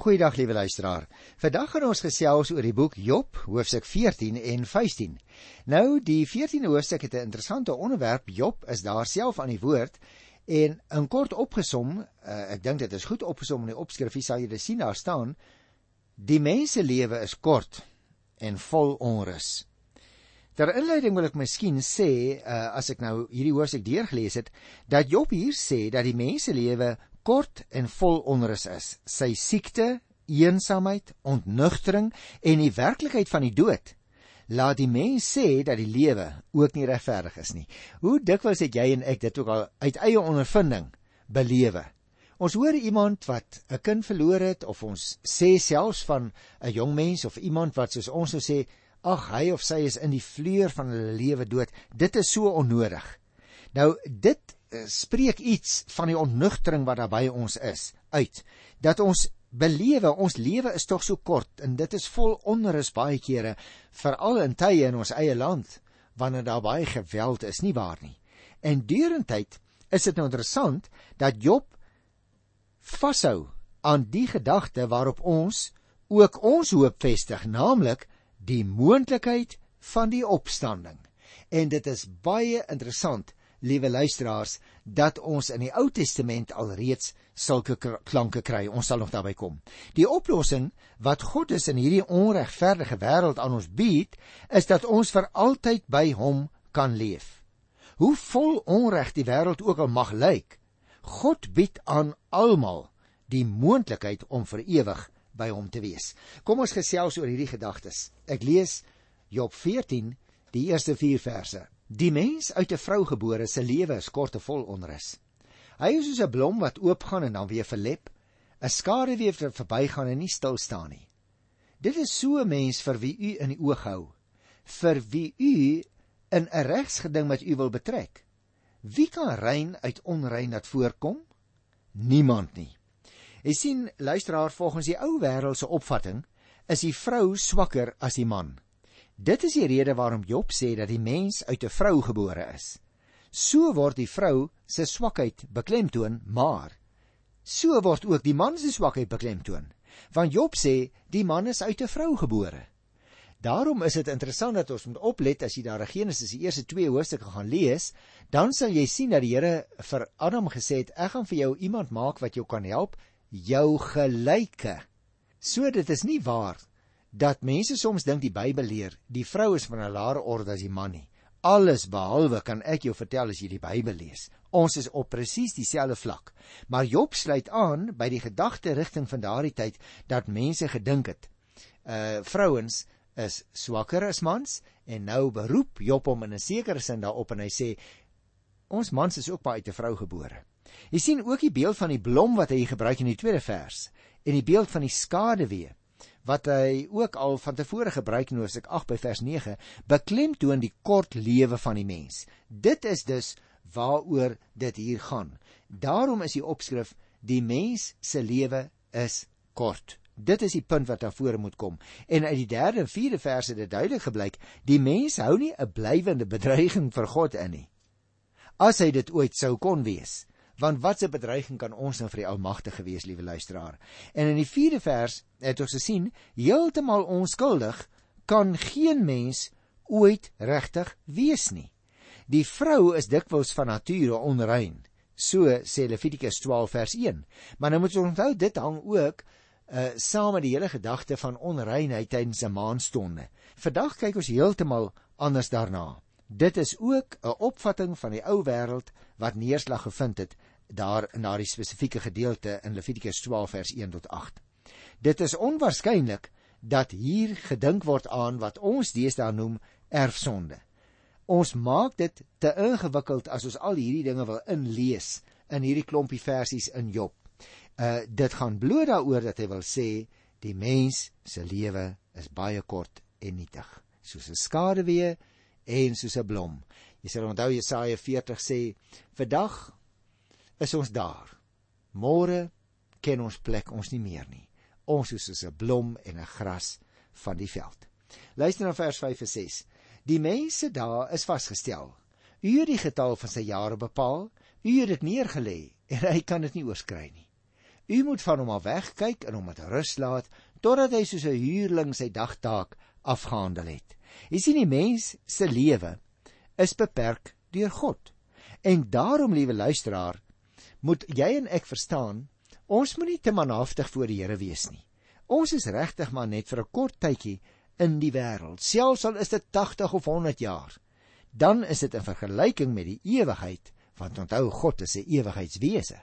Goeiedag liewe luisteraar. Vandag gaan ons gesels oor die boek Job, hoofstuk 14 en 15. Nou, die 14de hoofstuk het 'n interessante onderwerp. Job is daar self aan die woord en in kort opgesom, uh, ek dink dit is goed opgesom in die opskrifie sal jy dit sien daar staan, die mense lewe is kort en vol onrus. Ter inleiding wil ek miskien sê, uh, as ek nou hierdie hoofstuk deurgelees het, dat Job hier sê dat die mense lewe kort en vol onrus is. Sy siekte, eensaamheid, ontnugtering en die werklikheid van die dood laat die mens sê dat die lewe ook nie regverdig is nie. Hoe dikwels het jy en ek dit ook al uit eie ondervinding belewe? Ons hoor iemand wat 'n kind verloor het of ons sê selfs van 'n jong mens of iemand wat soos ons sou sê, ag hy of sy is in die vleur van hulle lewe dood. Dit is so onnodig. Nou dit spreek iets van die onnugtering wat daar by ons is uit. Dat ons belewe ons lewe is tog so kort en dit is vol onrus baie kere veral in tye in ons eie land wanneer daar baie geweld is nie waar nie? En deurentyd is dit nou interessant dat Job vashou aan die gedagte waarop ons ook ons hoop vestig naamlik die moontlikheid van die opstanding. En dit is baie interessant liewe luisteraars, dat ons in die Ou Testament alreeds sulke klanke kry. Ons sal nog daarby kom. Die oplossing wat God is in hierdie onregverdige wêreld aan ons bied, is dat ons vir altyd by hom kan leef. Hoe vol onreg die wêreld ook al mag lyk, God bied aan almal die moontlikheid om vir ewig by hom te wees. Kom ons gesels oor hierdie gedagtes. Ek lees Job 14, die eerste 4 verse. Die mens uit 'n vrou gebore se lewe is kort en vol onrus. Hy is soos 'n blom wat oopgaan en dan weer verlep, 'n skaduwee wat verbygaan en nie stil staan nie. Dit is so 'n mens vir wie u in die oog hou, vir wie u in 'n regsgeding met u wil betrek. Wie kan rein uit onrein laat voorkom? Niemand nie. Jy sien, luisteraar, volgens die ou wêreldse opvatting is die vrou swakker as die man. Dit is die rede waarom Job sê dat die mens uit 'n vrou gebore is. So word die vrou se swakheid beklemtoon, maar so word ook die man se swakheid beklemtoon. Want Job sê die man is uit 'n vrou gebore. Daarom is dit interessant dat ons moet oplet as jy daar Genesis die eerste 2 hoofstukke gaan lees, dan sal jy sien dat die Here vir Adam gesê het: "Ek gaan vir jou iemand maak wat jou kan help, jou gelyke." So dit is nie waar dat mense soms dink die Bybel leer die vrou is van 'n laer orde as die man nie. Alles behalwe kan ek jou vertel as jy die Bybel lees. Ons is op presies dieselfde vlak. Maar Job sluit aan by die gedagte rigting van daardie tyd dat mense gedink het uh vrouens is swakker as mans en nou beroep Job hom in 'n sekere sin daarop en hy sê ons mans is ook baie uit 'n vrou gebore. Jy sien ook die beeld van die blom wat hy gebruik in die tweede vers en die beeld van die skaduwee wat hy ook al van tevore gebruik in Hoofstuk 8 by vers 9, beklemtoon die kort lewe van die mens. Dit is dus waaroor dit hier gaan. Daarom is die opskrif die mens se lewe is kort. Dit is die punt wat daar voor moet kom. En uit die 3de en 4de verse het dit duidelik gebleik, die mens hou nie 'n blywende bedreiging vir God in nie. As hy dit ooit sou kon wees, Want wat 'n bedreiging kan ons nou vir die Almagtige wees, liewe luisteraar. En in die 4de vers het ons gesien, heeltemal onskuldig kan geen mens ooit regtig wees nie. Die vrou is dikwels van nature onrein, so sê Levitikus 12 vers 1. Maar nou moet ons onthou dit hang ook uh saam met die hele gedagte van onreinheid tydens 'n maanstonde. Vandag kyk ons heeltemal anders daarna. Dit is ook 'n opvatting van die ou wêreld wat neerslag gevind het daar in daardie spesifieke gedeelte in Levitikus 12 vers 1 tot 8. Dit is onwaarskynlik dat hier gedink word aan wat ons deesdae noem erfsonde. Ons maak dit te ingewikkeld as ons al hierdie dinge wil inlees in hierdie klompie versies in Job. Uh dit gaan bloot daaroor dat hy wil sê die mens se lewe is baie kort en nietig, soos 'n skaduwee en soos 'n blom. Jy sal onthou Jesaja 40 sê: "Vandag is ons daar. Môre ken ons plek ons nie meer nie. Ons is soos 'n blom en 'n gras van die veld. Luister na vers 5 en 6. Die mense daar is vasgestel. U het die getal van sy jare bepaal. U het dit neergelê en hy kan dit nie oorskry nie. U moet van hom af wegkyk en hom met rus laat totdat hy soos 'n huurling sy dagtaak afgehandel het. Jy sien die mens se lewe is beperk deur God. En daarom, liewe luisteraar, moet jy en ek verstaan, ons moet nie te manhaftig voor die Here wees nie. Ons is regtig maar net vir 'n kort tydjie in die wêreld. Selfs al is dit 80 of 100 jaar, dan is dit in vergelyking met die ewigheid, want onthou God is 'n ewigheidswese.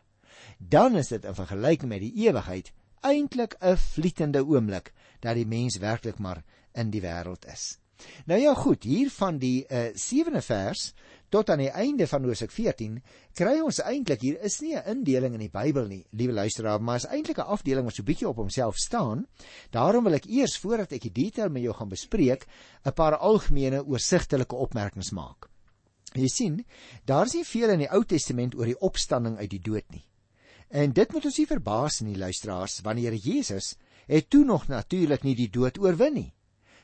Dan is dit in vergelyking met die ewigheid eintlik 'n vlietende oomblik dat die mens werklik maar in die wêreld is. Nou ja, goed, hier van die uh, 7de vers tot aan die einde van Hosea 14 kry ons eintlik hier is nie 'n indeling in die Bybel nie, liewe luisteraar, maar is eintlik 'n afdeling wat so bietjie op homself staan. Daarom wil ek eers voordat ek die detail met jou gaan bespreek, 'n paar algemene oorsigtelike opmerkings maak. Jy sien, daar is nie veel in die Ou Testament oor die opstanding uit die dood nie. En dit moet ons nie verbaas nie, luisteraars, wanneer Jesus het toe nog natuurlik nie die dood oorwin nie.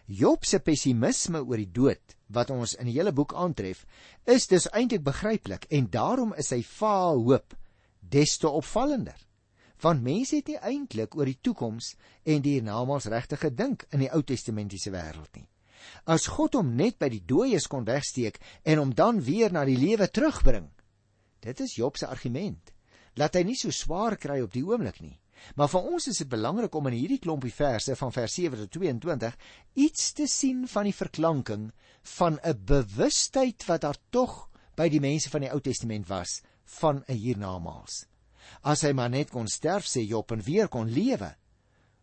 Job se pessimisme oor die dood wat ons in die hele boek aantref, is dus eintlik begryplik en daarom is sy vaal hoop des te opvallender. Want mense het nie eintlik oor die toekoms en die hiernamaals regtig gedink in die Ou Testamentiese wêreld nie. As God hom net by die dooies kon wegsteek en hom dan weer na die lewe terugbring. Dit is Job se argument. Laat hy nie so swaar kry op die oomblik nie. Maar vir ons is dit belangrik om in hierdie klompie verse van vers 7 tot 22 iets te sien van die verklanking van 'n bewustheid wat daar tog by die mense van die Ou Testament was van 'n hiernamaals. As hy maar net kon sterf sê Job en weer kon lewe.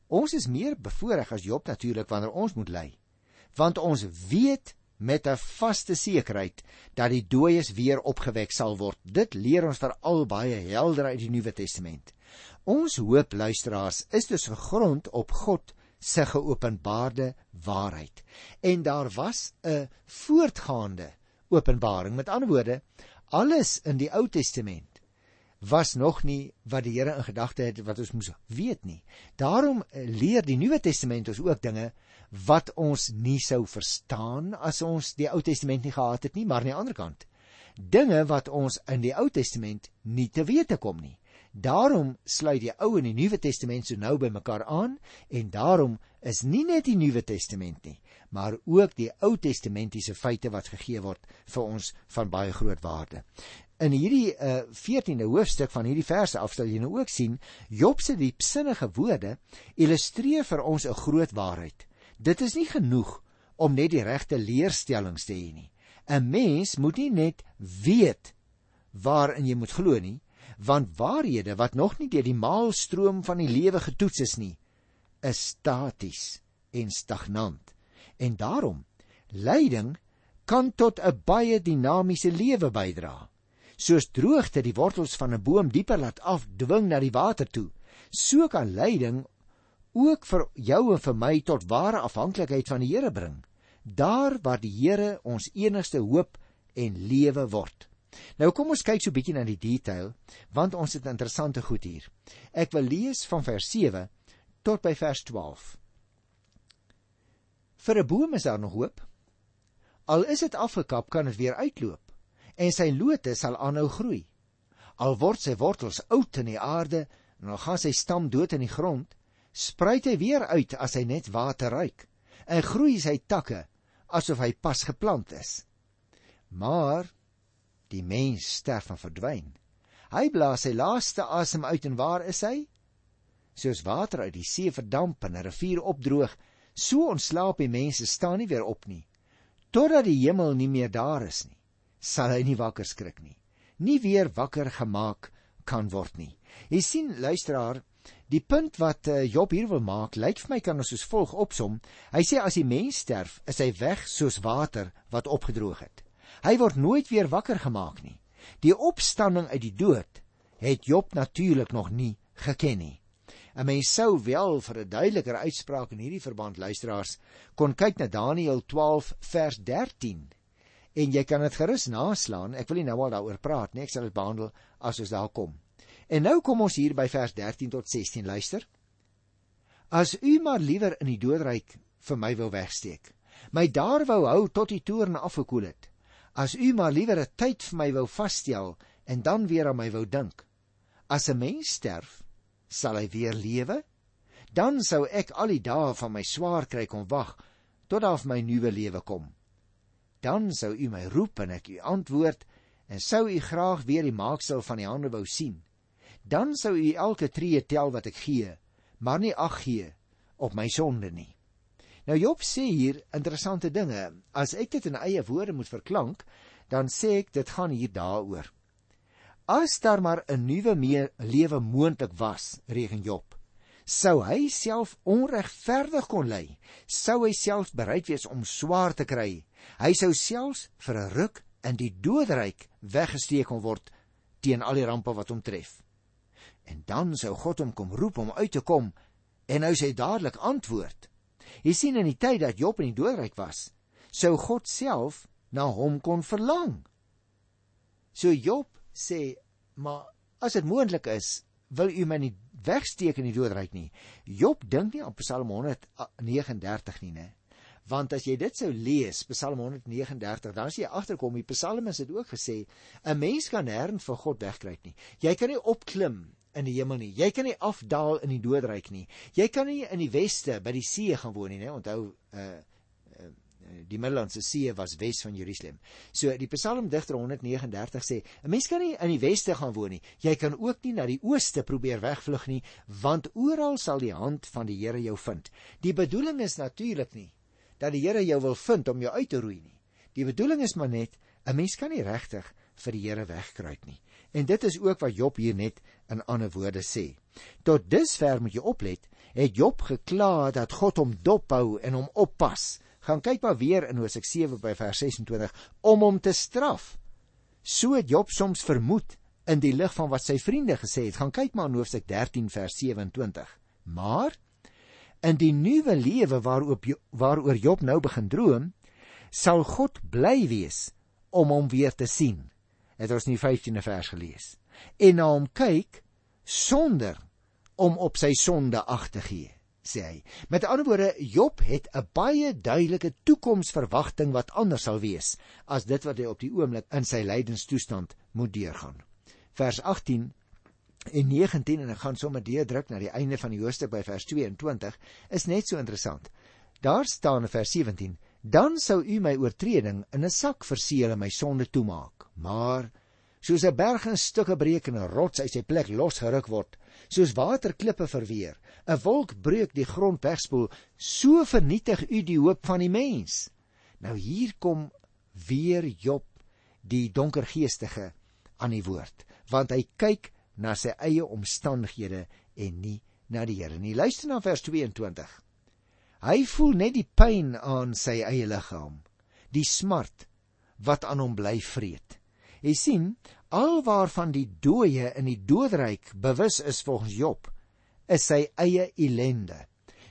Ons is meer bevoorreg as Job natuurlik wanneer ons moet ly. Want ons weet met 'n vaste sekerheid dat die dooies weer opgewek sal word. Dit leer ons veral baie helder uit die Nuwe Testament. Ons hoop luisteraars is dus gegrond op God se geopenbaarde waarheid. En daar was 'n voortgaande openbaring. Met ander woorde, alles in die Ou Testament was nog nie wat die Here in gedagte het wat ons moes weet nie. Daarom leer die Nuwe Testament ons ook dinge wat ons nie sou verstaan as ons die Ou Testament nie gehad het nie, maar aan die ander kant dinge wat ons in die Ou Testament nie te wete kom nie. Daarom sluit die Ou en die Nuwe Testament so nou by mekaar aan en daarom is nie net die Nuwe Testament nie, maar ook die Ou Testamentiese feite wat gegee word vir ons van baie groot waarde. In hierdie uh, 14de hoofstuk van hierdie verse afstel jy nou ook sien Job se diepsinnige woorde illustreer vir ons 'n groot waarheid. Dit is nie genoeg om net die regte leerstellings te hê nie. 'n Mens moet nie net weet waarin jy moet glo nie, want waarhede wat nog nie deur die maalstroom van die lewe getoets is nie, is staties en stagnant. En daarom lyding kan tot 'n baie dinamiese lewe bydra. Soos droogte die wortels van 'n boom dieper laat afdwing na die water toe, so kan lyding ook vir jou en vir my tot ware afhanklikheid van die Here bring, daar waar die Here ons enigste hoop en lewe word. Nou kom ons kyk so bietjie na die detail, want ons het interessante goed hier. Ek wil lees van vers 7 tot by vers 12. Vir 'n boom is daar nog hoop. Al is dit afgekap, kan dit weer uitloop en sy lote sal aanhou groei. Al word sy wortels oud in die aarde en al gaan sy stam dood in die grond, spruit hy weer uit as hy net water ruik en groei sy takke asof hy pas geplant is. Maar Die mens sterf en verdwyn. Hy blaas sy laaste asem uit en waar is hy? Soos water uit die see verdamp en 'n rivier opdroog, so ontslaap die mense staan nie weer op nie. Totdat die hemel nie meer daar is nie, sal hy nie wakker skrik nie. Nie weer wakker gemaak kan word nie. Jy sien luisteraar, die punt wat uh, Job hier wil maak, lyk vir my kan ons soos volg opsom. Hy sê as die mens sterf, is hy weg soos water wat opgedroog het. Hy word nooit weer wakker gemaak nie. Die opstanding uit die dood het Job natuurlik nog nie geken nie. 'n Mens sou wel vir 'n duideliker uitspraak in hierdie verband luisteraars kon kyk na Daniël 12 vers 13. En jy kan dit gerus naslaan. Ek wil nie nou al daaroor praat nie. Ek sal dit behandel as ons daar kom. En nou kom ons hier by vers 13 tot 16 luister. As u maar liewer in die doodryk vir my wou wegsteek, my daar wou hou tot die toorn afgekoel het, As u maar liewer 'n tyd vir my wou vasstel en dan weer aan my wou dink. As 'n mens sterf, sal hy weer lewe? Dan sou ek al die dae van my swaar kry kon wag tot daar my nuwe lewe kom. Dan sou u my roep en ek u antwoord en sou u graag weer die maaksel van die hande wou sien. Dan sou u elke tree tel wat ek gee, maar nie ag gee op my sonde nie. Nou Job sê hier interessante dinge. As ek dit in eie woorde moet verklank, dan sê ek dit gaan hier daaroor. As daar maar 'n nuwe lewe moontlik was, reken Job, sou hy self onregverdig kon ly, sou hy self bereid wees om swaar te kry. Hy sou selfs vir 'n ruk in die doodryk weggesteek kon word teen al die rampe wat hom tref. En dan sou God hom kom roep om uit te kom en nou sê dadelik antwoord. Jy sien in die tyd dat Job in die doodryk was, sou God self na hom kon verlang. So Job sê, maar as dit moontlik is, wil u my nie wegsteek in die doodryk nie. Job dink nie aan Psalm 139 nie, né? Want as jy dit sou lees, Psalm 139, dan as jy agterkom, die Psalmis het ook gesê, 'n mens kan nêrens vir God wegkry nie. Jy kan nie opklim in die hemel nie. Jy kan nie afdaal in die doodryk nie. Jy kan nie in die weste by die see gaan woon nie? Onthou uh die Middellandse See was wes van Jerusalem. So die Psalmdigter 139 sê: 'n Mens kan nie in die weste gaan woon nie. Jy kan ook nie na die ooste probeer wegvlug nie, want oral sal die hand van die Here jou vind. Die bedoeling is natuurlik nie dat die Here jou wil vind om jou uit te roei nie. Die bedoeling is maar net 'n mens kan nie regtig vir die Here wegkruip nie. En dit is ook wat Job hier net in ander woorde sê. Tot dusver moet jy oplet, het Job gekla dat God hom dophou en hom oppas gaan kyk maar weer in Hosea 7 by vers 26 om hom te straf. So het Job soms vermoed in die lig van wat sy vriende gesê het. Gaan kyk maar in Hosea 13 vers 27. Maar in die nuwe lewe waarop waaroor Job nou begin droom, sal God bly wees om hom weer te sien. Het ons in die 15de vers gelees. En na hom kyk sonder om op sy sonde ag te gee sê hy. Met ander woorde, Job het 'n baie duidelike toekomsverwagting wat anders sal wees as dit wat hy op die oomblik in sy lydenstoestand moet deurgaan. Vers 18 en 19 en ek gaan sommer deurdruk na die einde van die hoofstuk by vers 22 is net so interessant. Daar staan in vers 17: Dan sou u my oortreding in 'n sak verseël en my sonde toemaak. Maar soos 'n berg in stukke breek en 'n rots uit sy plek losgeruk word, soos waterklippe verweer, 'n wolk breek die grond wegspoel, so vernietig u die hoop van die mens. Nou hier kom weer Job, die donkergeestige aan die woord, want hy kyk na sy eie omstandighede en nie na die Here nie. Luister na vers 22. Hy voel net die pyn aan sy eie liggaam, die smart wat aan hom bly vreet. Jy sien, alwaarvan die dooie in die doodryk bewus is volgens Job, is sy eie ellende.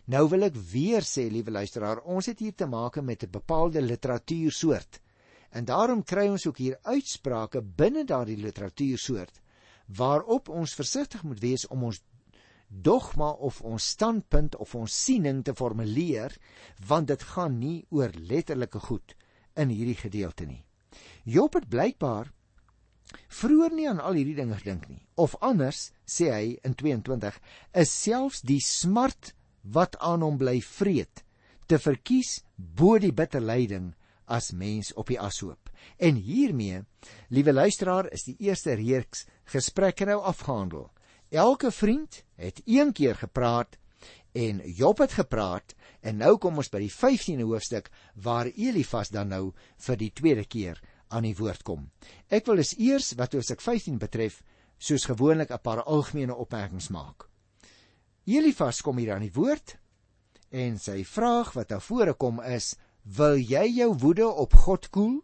Nou wil ek weer sê, liewe luisteraar, ons het hier te maak met 'n bepaalde literatuursoort. En daarom kry ons ook hier uitsprake binne daardie literatuursoort waarop ons versigtig moet wees om ons dogma of ons standpunt of ons siening te formuleer, want dit gaan nie oor letterlike goed in hierdie gedeelte nie. Job het blykbaar vroeër nie aan al hierdie dinge gedink nie. Of anders, sê hy in 22, is selfs die smart wat aan hom bly vreet te verkies bo die bitter lyding as mens op die ashoop. En hiermee, liewe luisteraar, is die eerste reeks gesprekke nou afgehandel. Elke vriend het een keer gepraat en Job het gepraat en nou kom ons by die 15de hoofstuk waar Elifas dan nou vir die tweede keer aan die woord kom. Ek wil dus eers wat Hosea 15 betref, soos gewoonlik 'n paar algemene opmerkings maak. Elifas kom hier aan die woord en sy vraag wat daar vore kom is: "Wil jy jou woede op God koel?"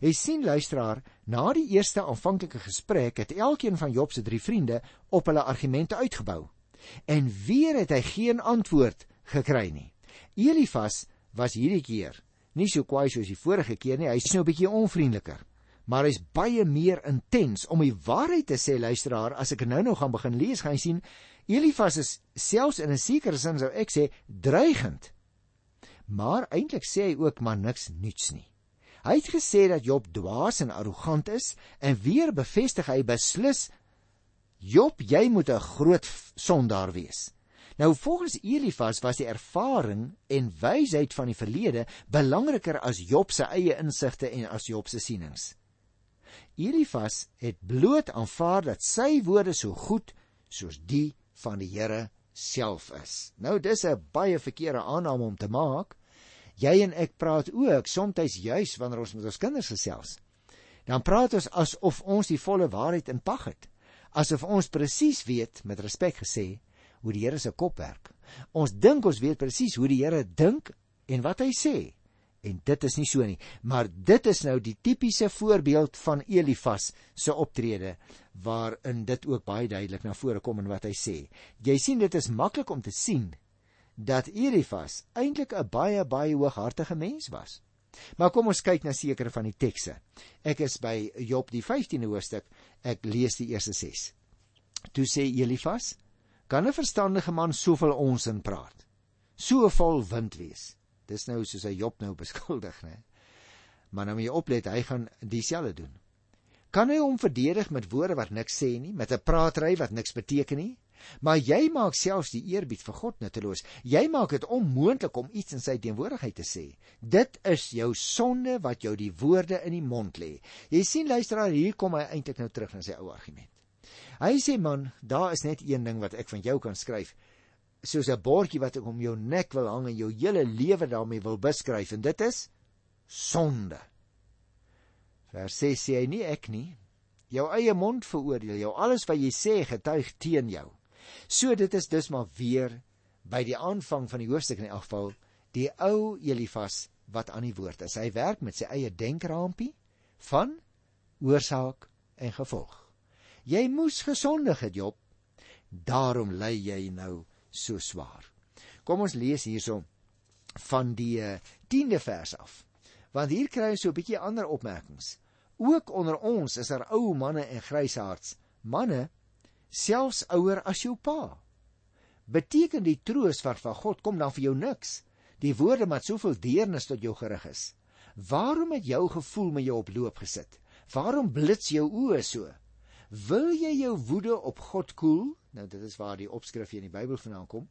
Jy sien luisteraar, na die eerste aanvanklike gesprek het elkeen van Job se drie vriende op hulle argumente uitgebou. En weer het hy geen antwoord gekry nie. Elifas was hierdie keer nie so kwaai soos die vorige keer nie. Hy's nou 'n bietjie onvriendeliker, maar hy's baie meer intens om die waarheid te sê, luisteraar. As ek nou nou gaan begin lees, gaan jy sien Elifas is selfs in 'n sekere sin sou ek sê dreigend. Maar eintlik sê hy ook maar niks nuuts nie. Hy het gesê dat Job dwaas en arrogant is en weer bevestig hy beslis Job, jy moet 'n groot sondaar wees. Nou volgens Elifas was die ervaring en wysheid van die verlede belangriker as Job se eie insigte en as Job se sienings. Elifas het bloot aanvaar dat sy woorde so goed soos die van die Here self is. Nou dis 'n baie verkeerde aanname om te maak. Jy en ek praat ook soms juis wanneer ons met ons kinders gesels. Dan praat ons asof ons die volle waarheid in pag het. Asof ons presies weet met respek gesê hoe die Here se kop werk. Ons dink ons weet presies hoe die Here dink en wat hy sê. En dit is nie so nie, maar dit is nou die tipiese voorbeeld van Elifas se optrede waarin dit ook baie duidelik na vore kom in wat hy sê. Jy sien dit is maklik om te sien dat Elifas eintlik 'n baie baie hooghartige mens was. Maar kom ons kyk na sekere van die tekste. Ek is by Job die 15de hoofstuk. Ek lees die eerste 6. Toe sê Elifas: Kan 'n verstandige man soveel onsin praat? So vol wind wees. Dis nou soos hy Job nou beskuldig, né? Maar nou moet jy oplet, hy gaan dieselfde doen. Kan hy hom verdedig met woorde wat niks sê nie, met 'n praatry wat niks beteken nie? Maar jy maak selfs die eerbied vir God nutteloos. Jy maak dit onmoontlik om iets in sy teenwoordigheid te sê. Dit is jou sonde wat jou die woorde in die mond lê. Jy sien luisteraar, hier kom hy eintlik nou terug na sy ou argument. Hy sê man, daar is net een ding wat ek van jou kan skryf soos 'n bordjie wat ek om jou nek wil hang en jou hele lewe daarmee wil beskryf en dit is sonde. Vers 6 sê hy nie ek nie. Jou eie mond veroordeel jou. Alles wat jy sê getuig teen jou. So dit is dus maar weer by die aanvang van die hoofstuk in elk geval die ou Elifas wat aan die woord is. Hy werk met sy eie denkrampie van oorsaak en gevolg. Jy moes gesondig het Job. Daarom lê jy nou so swaar. Kom ons lees hierso van die 10de eh, vers af. Want hier kry ons so 'n bietjie ander opmerkings. Ook onder ons is daar ou manne en grysaards, manne selfs ouer as jou pa. Beteken die troos wat van God kom dan vir jou niks? Die woorde wat soveel deernis tot jou gerig is. Waarom het jou gevoel met jou op loop gesit? Waarom blits jou oë so? Wil jy jou woede op God koel? Nou dit is waar die opskrif hier in die Bybel vandaan kom.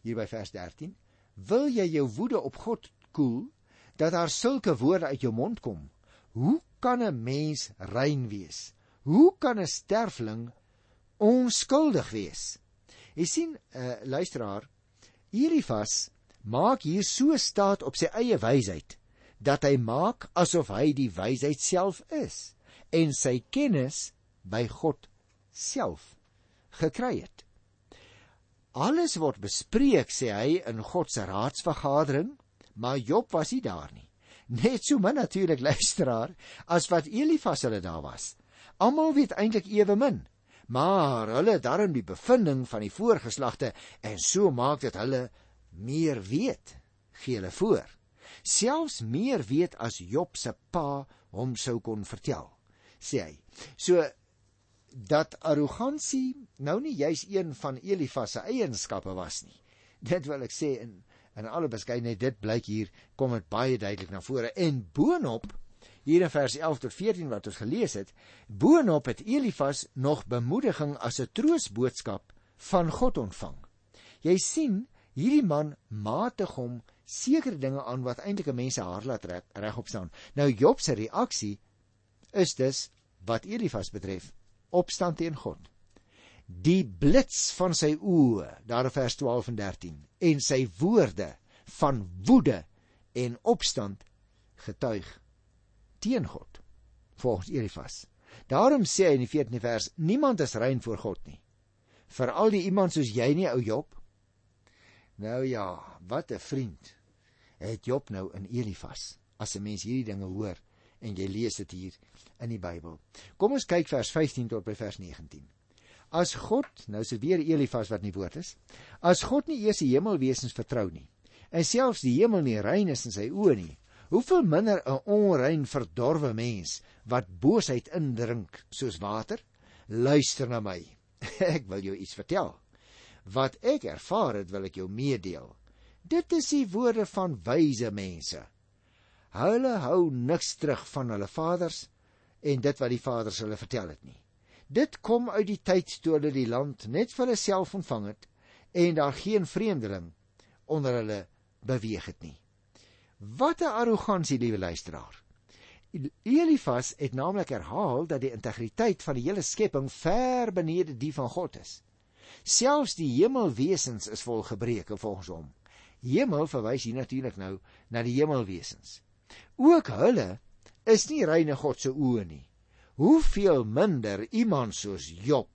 Hier by vers 13. Wil jy jou woede op God koel dat daar sulke woorde uit jou mond kom? Hoe kan 'n mens rein wees? Hoe kan 'n sterfling onskuldig wees? Jy sien, uh, luisteraar, Elifas maak hier so staat op sy eie wysheid dat hy maak asof hy die wysheid self is en sy kennis by God self gekry het. Alles word bespreek, sê hy, in God se raadsvergadering, maar Job was nie daar nie. Net so min natuurlik luisteraar as wat Elifas hulle daar was. Almal weet eintlik ewe min, maar hulle darm die bevinding van die voorgeslagte en so maak dit hulle meer weet, gee hulle voor. Selfs meer weet as Job se pa hom sou kon vertel, sê hy. So dat arrogansie nou nie juis een van Elifas se eienskappe was nie. Dit wil ek sê in in alle beskeidenheid dit blyk hier kom dit baie duidelik na vore en boonop hier in vers 11 tot 14 wat ons gelees het, boonop het Elifas nog bemoediging as 'n troosboodskap van God ontvang. Jy sien, hierdie man matig hom sekere dinge aan wat eintlik 'n mens se haar laat regop staan. Nou Job se reaksie is dus wat Elifas betref opstand teen God. Die blits van sy oë, daar in vers 12 en 13, en sy woorde van woede en opstand getuig teen God. Volgens Elifas. Daarom sê hy in die 14de vers: Niemand is rein voor God nie. Veral die iemand soos jy nie, ou Job. Nou ja, wat 'n vriend het Job nou in Elifas. As 'n mens hierdie dinge hoor en jy lees dit hier in die Bybel. Kom ons kyk vers 15 tot by vers 19. As God, nou is dit weer Elifas wat in die woord is, as God nie eers die hemelwesens vertrou nie en selfs die hemel nie rein is in sy oë nie, hoeveel minder 'n onrein verdorwe mens wat boosheid indrink soos water? Luister na my. Ek wil jou iets vertel. Wat ek ervaar het, wil ek jou meedeel. Dit is die woorde van wyse mense. Hulle hou niks terug van hulle vaders en dit wat die vaders hulle vertel het nie. Dit kom uit die tyd toe hulle die land net vir hulle self ontvang het en daar geen vreemdeling onder hulle beweeg het nie. Wat 'n arrogansie, liewe luisteraar. Elifas het naamlik herhaal dat die integriteit van die hele skepping ver benede die van God is. Selfs die hemelwesens is vol gebreke volgens hom. Hemel verwys hier natuurlik nou na die hemelwesens. Ook hulle is nie reine God se oë nie. Hoeveel minder iemand soos Job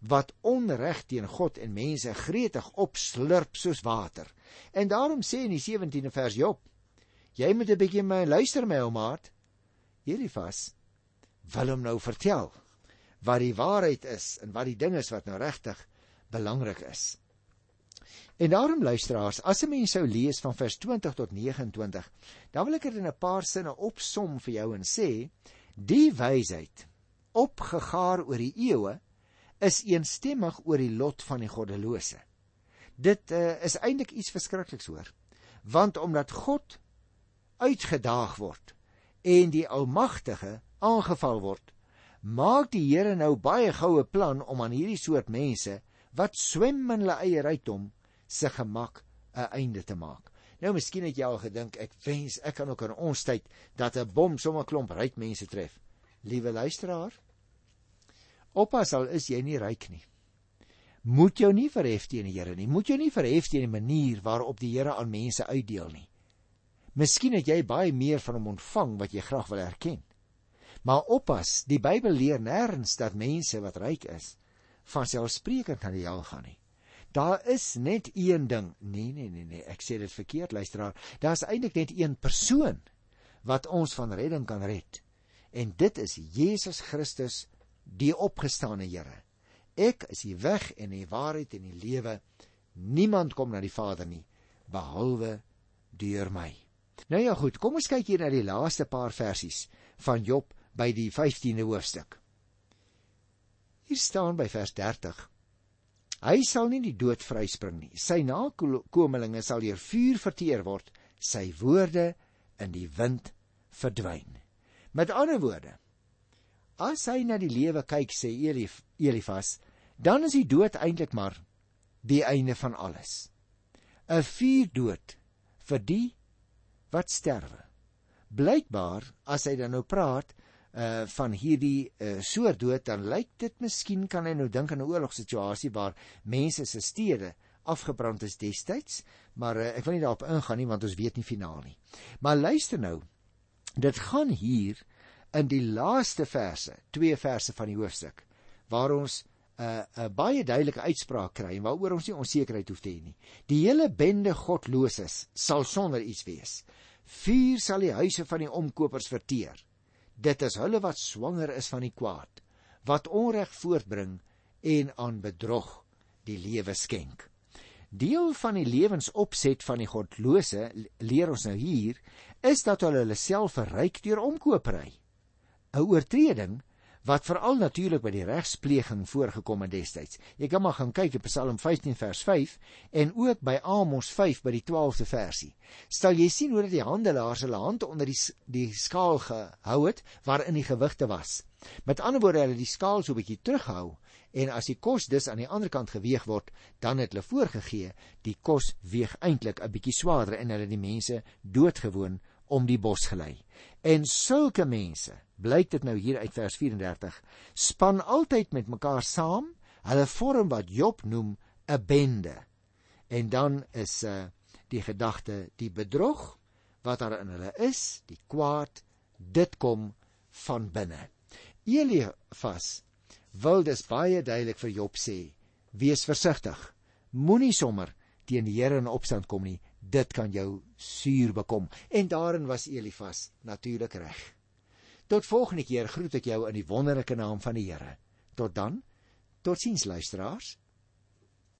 wat onreg teen God en mense gretig opslurp soos water. En daarom sê in die 17de vers Job: Jy moet 'n bietjie my luister my ou maat. Elifas wil hom nou vertel wat die waarheid is en wat die ding is wat nou regtig belangrik is. En daarom luisteraars, as 'n mens sou lees van vers 20 tot 29, dan wil ek dit in 'n paar sinne opsom vir jou en sê: Die wysheid opgegaar oor die eeue is eensstemmig oor die lot van die goddelose. Dit uh, is eintlik iets verskrikliks hoor. Want omdat God uitgedaag word en die Almagtige aangeval word, maak die Here nou baie goue plan om aan hierdie soort mense wat swem in hulle eie rykdom se gemak 'n einde te maak. Nou miskien het jy al gedink ek wens ek kan ook in ons tyd dat 'n bom sommer klomp ryk mense tref. Liewe luisteraar, Oppas al is jy nie ryk nie. Moet jou nie verhef teen die Here nie. Moet jou nie verhef teen die manier waarop die Here aan mense uitdeel nie. Miskien het jy baie meer van hom ontvang wat jy graag wil erken. Maar oppas, die Bybel leer nêrens dat mense wat ryk is, van selfsprekend na die hel gaan nie. Daar is net een ding. Nee, nee, nee, nee, ek sê dit verkeerd, luisteraar. Daar's eintlik net een persoon wat ons van redding kan red. En dit is Jesus Christus die opgestane Here. Ek is die weg en die waarheid en die lewe. Niemand kom na die Vader nie behalwe deur my. Nou ja goed, kom ons kyk hier na die laaste paar versies van Job by die 15de hoofstuk. Hier staan by vers 30: Hy sal nie die dood vryspring nie. Sy nakomelinge sal deur vuur verteer word, sy woorde in die wind verdwyn. Met ander woorde, As hy na die lewe kyk, sê Elif, Elifas, dan is die dood eintlik maar die einde van alles. 'n Vuur dood vir die wat sterwe. Blykbaar as hy dan nou praat uh van hierdie uh soort dood dan lyk dit miskien kan hy nou dink aan 'n oorlogssituasie waar mense se stede afgebrand is destyds, maar uh, ek wil nie daarop ingaan nie want ons weet nie finaal nie. Maar luister nou. Dit gaan hier in die laaste verse, twee verse van die hoofstuk, waar ons 'n uh, 'n uh, baie duidelike uitspraak kry en waaroor ons nie onsekerheid hoef te hê nie. Die hele bende godloses sal sonder iets wees. Vuur sal die huise van die omkopers verteer. Dit is hulle wat swanger is van die kwaad, wat onreg voortbring en aan bedrog die lewe skenk. Deel van die lewensopset van die godlose leer ons nou hier is dat hulle hulle self verryk deur omkopery. 'n oortreding wat veral natuurlik by die regspleging voorgekom het destyds. Jy kan maar gaan kyk in Psalm 15 vers 5 en ook by Amos 5 by die 12de versie. Stel jy sien hoe dat die handelaars hulle hand onder die die skaal gehou het waarin die gewigte was. Met ander woorde, hulle die skaal so 'n bietjie terughou en as die kos dus aan die ander kant geweeg word, dan het hulle voorgegee die kos weeg eintlik 'n bietjie swaarder en hulle die mense doodgewoon om die bos gelei. En sulke mense, blyk dit nou hier uit vers 34, span altyd met mekaar saam. Hulle vorm wat Job noem 'n bende. En dan is uh die gedagte die bedrog wat daar in hulle is, die kwaad, dit kom van binne. Eliefas wil dus baie duidelik vir Job sê: Wees versigtig. Moenie sommer teen die Here in opstand kom nie dit kan jou suur bekom. En daarin was Elifas natuurlik reg. Tot volgende keer groet ek jou in die wonderlike naam van die Here. Tot dan. Totsiens luisteraars.